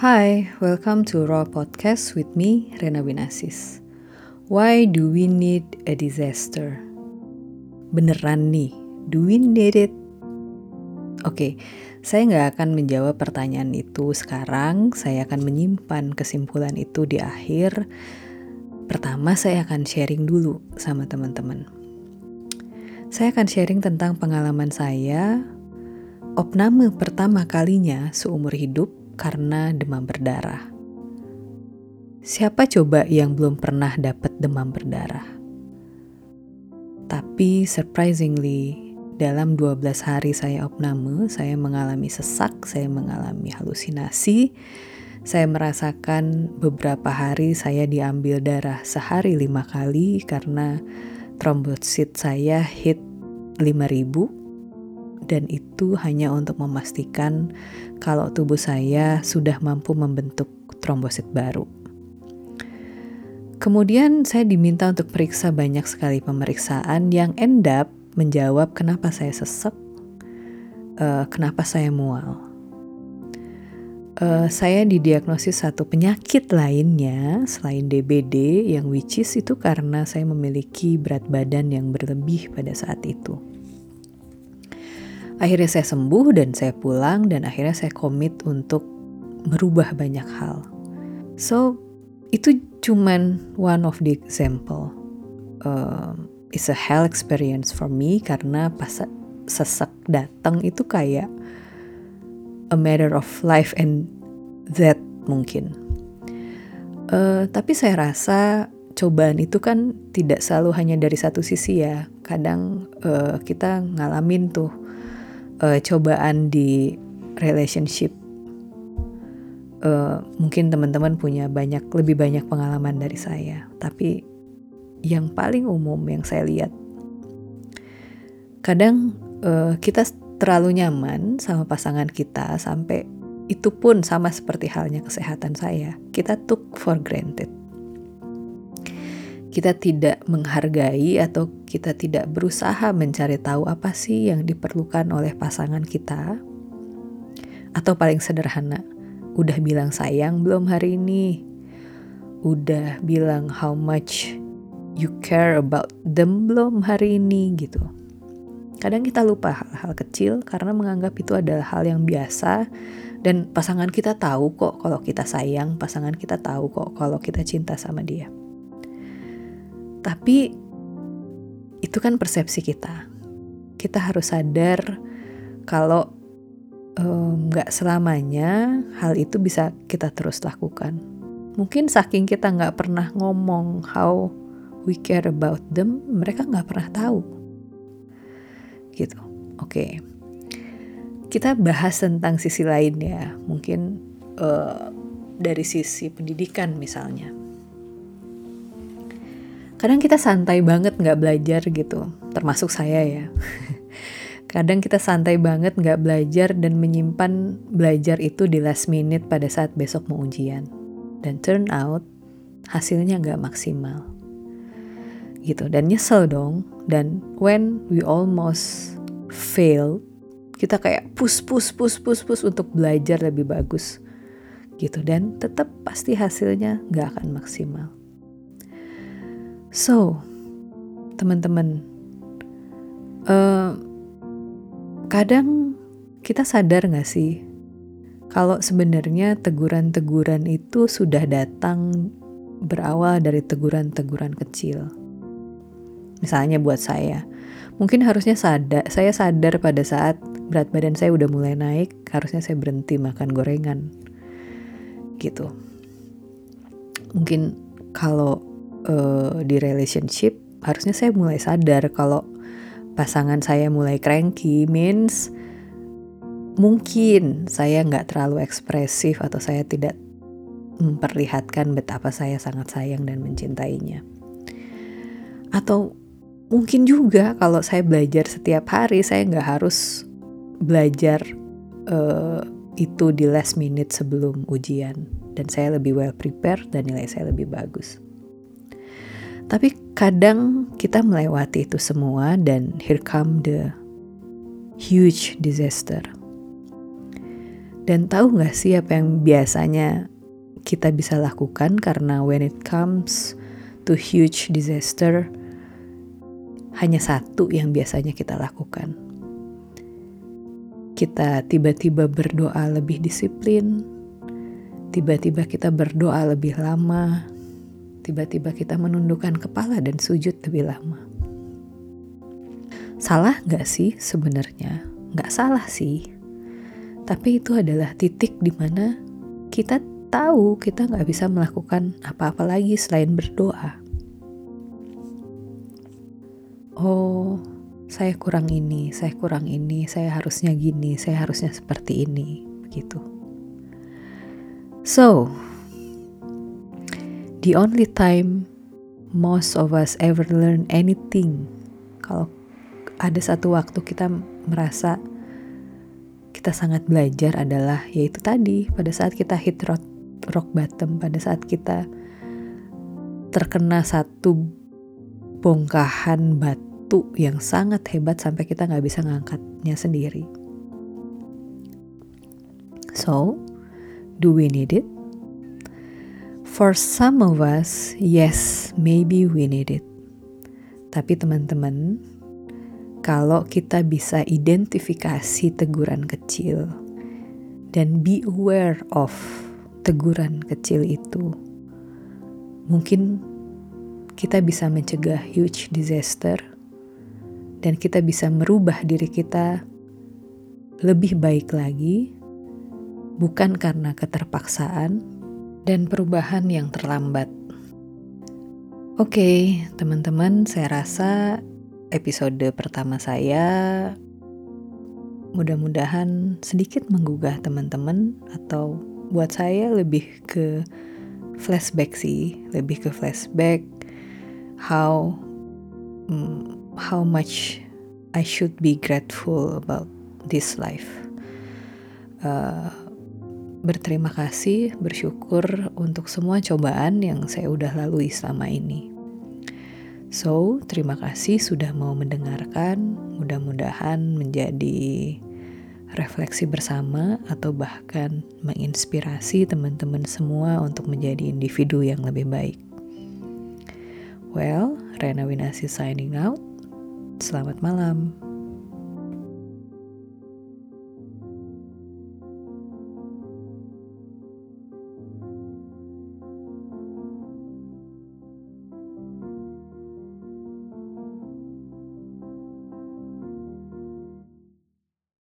Hi, welcome to Raw Podcast with me, Rena Winasis. Why do we need a disaster? Beneran nih, do we need it? Oke, saya nggak akan menjawab pertanyaan itu sekarang. Saya akan menyimpan kesimpulan itu di akhir. Pertama, saya akan sharing dulu sama teman-teman. Saya akan sharing tentang pengalaman saya opname pertama kalinya seumur hidup karena demam berdarah. Siapa coba yang belum pernah dapat demam berdarah? Tapi surprisingly, dalam 12 hari saya opname, saya mengalami sesak, saya mengalami halusinasi, saya merasakan beberapa hari saya diambil darah sehari lima kali karena trombosit saya hit 5000 dan itu hanya untuk memastikan kalau tubuh saya sudah mampu membentuk trombosit baru. Kemudian saya diminta untuk periksa banyak sekali pemeriksaan yang end up menjawab kenapa saya sesek, uh, kenapa saya mual. Uh, saya didiagnosis satu penyakit lainnya selain DBD yang which is itu karena saya memiliki berat badan yang berlebih pada saat itu. Akhirnya saya sembuh dan saya pulang dan akhirnya saya komit untuk merubah banyak hal. So, itu cuman one of the example. Uh, it's a hell experience for me karena pas sesek datang itu kayak a matter of life and death mungkin. Uh, tapi saya rasa cobaan itu kan tidak selalu hanya dari satu sisi ya. Kadang uh, kita ngalamin tuh uh, cobaan di relationship. Uh, mungkin teman-teman punya banyak lebih banyak pengalaman dari saya. Tapi yang paling umum yang saya lihat kadang uh, kita terlalu nyaman sama pasangan kita sampai itu pun sama seperti halnya kesehatan saya. Kita took for granted kita tidak menghargai atau kita tidak berusaha mencari tahu apa sih yang diperlukan oleh pasangan kita, atau paling sederhana, udah bilang sayang belum hari ini, udah bilang how much you care about them belum hari ini gitu. Kadang kita lupa hal-hal kecil karena menganggap itu adalah hal yang biasa dan pasangan kita tahu kok kalau kita sayang, pasangan kita tahu kok kalau kita cinta sama dia. Tapi itu kan persepsi kita. Kita harus sadar kalau nggak um, selamanya hal itu bisa kita terus lakukan. Mungkin saking kita nggak pernah ngomong how we care about them, mereka nggak pernah tahu. Gitu. Oke. Okay. Kita bahas tentang sisi lain ya. Mungkin uh, dari sisi pendidikan misalnya kadang kita santai banget nggak belajar gitu termasuk saya ya. Kadang kita santai banget nggak belajar dan menyimpan belajar itu di last minute pada saat besok mau ujian. Dan turn out hasilnya nggak maksimal. Gitu dan nyesel dong. Dan when we almost fail kita kayak push push push push push untuk belajar lebih bagus. Gitu dan tetap pasti hasilnya nggak akan maksimal So, teman-teman, uh, kadang kita sadar gak sih kalau sebenarnya teguran-teguran itu sudah datang berawal dari teguran-teguran kecil. Misalnya buat saya, mungkin harusnya sadar, saya sadar pada saat berat badan saya udah mulai naik, harusnya saya berhenti makan gorengan. Gitu. Mungkin kalau uh, di relationship harusnya saya mulai sadar kalau pasangan saya mulai cranky means mungkin saya nggak terlalu ekspresif atau saya tidak memperlihatkan betapa saya sangat sayang dan mencintainya. Atau mungkin juga kalau saya belajar setiap hari saya nggak harus belajar uh, itu di last minute sebelum ujian dan saya lebih well prepared dan nilai saya lebih bagus. Tapi kadang kita melewati itu semua dan here come the huge disaster. Dan tahu gak sih apa yang biasanya kita bisa lakukan karena when it comes to huge disaster, hanya satu yang biasanya kita lakukan. Kita tiba-tiba berdoa lebih disiplin, tiba-tiba kita berdoa lebih lama, tiba-tiba kita menundukkan kepala dan sujud lebih lama. Salah gak sih sebenarnya? Gak salah sih tapi itu adalah titik di mana kita tahu kita nggak bisa melakukan apa-apa lagi selain berdoa. Oh, saya kurang ini, saya kurang ini, saya harusnya gini, saya harusnya seperti ini, begitu. So, the only time most of us ever learn anything, kalau ada satu waktu kita merasa kita sangat belajar adalah yaitu tadi pada saat kita hit rock, rock bottom, pada saat kita terkena satu bongkahan batu yang sangat hebat sampai kita nggak bisa ngangkatnya sendiri. So, do we need it? For some of us, yes, maybe we need it. Tapi teman-teman, kalau kita bisa identifikasi teguran kecil dan be aware of teguran kecil itu, mungkin kita bisa mencegah huge disaster dan kita bisa merubah diri kita lebih baik lagi, bukan karena keterpaksaan dan perubahan yang terlambat. Oke, okay, teman-teman, saya rasa episode pertama saya mudah-mudahan sedikit menggugah teman-teman atau buat saya lebih ke flashback sih, lebih ke flashback how um, how much I should be grateful about this life. Uh, berterima kasih, bersyukur untuk semua cobaan yang saya udah lalui selama ini. So, terima kasih sudah mau mendengarkan. Mudah-mudahan menjadi refleksi bersama atau bahkan menginspirasi teman-teman semua untuk menjadi individu yang lebih baik. Well, Rena Winasi signing out. Selamat malam.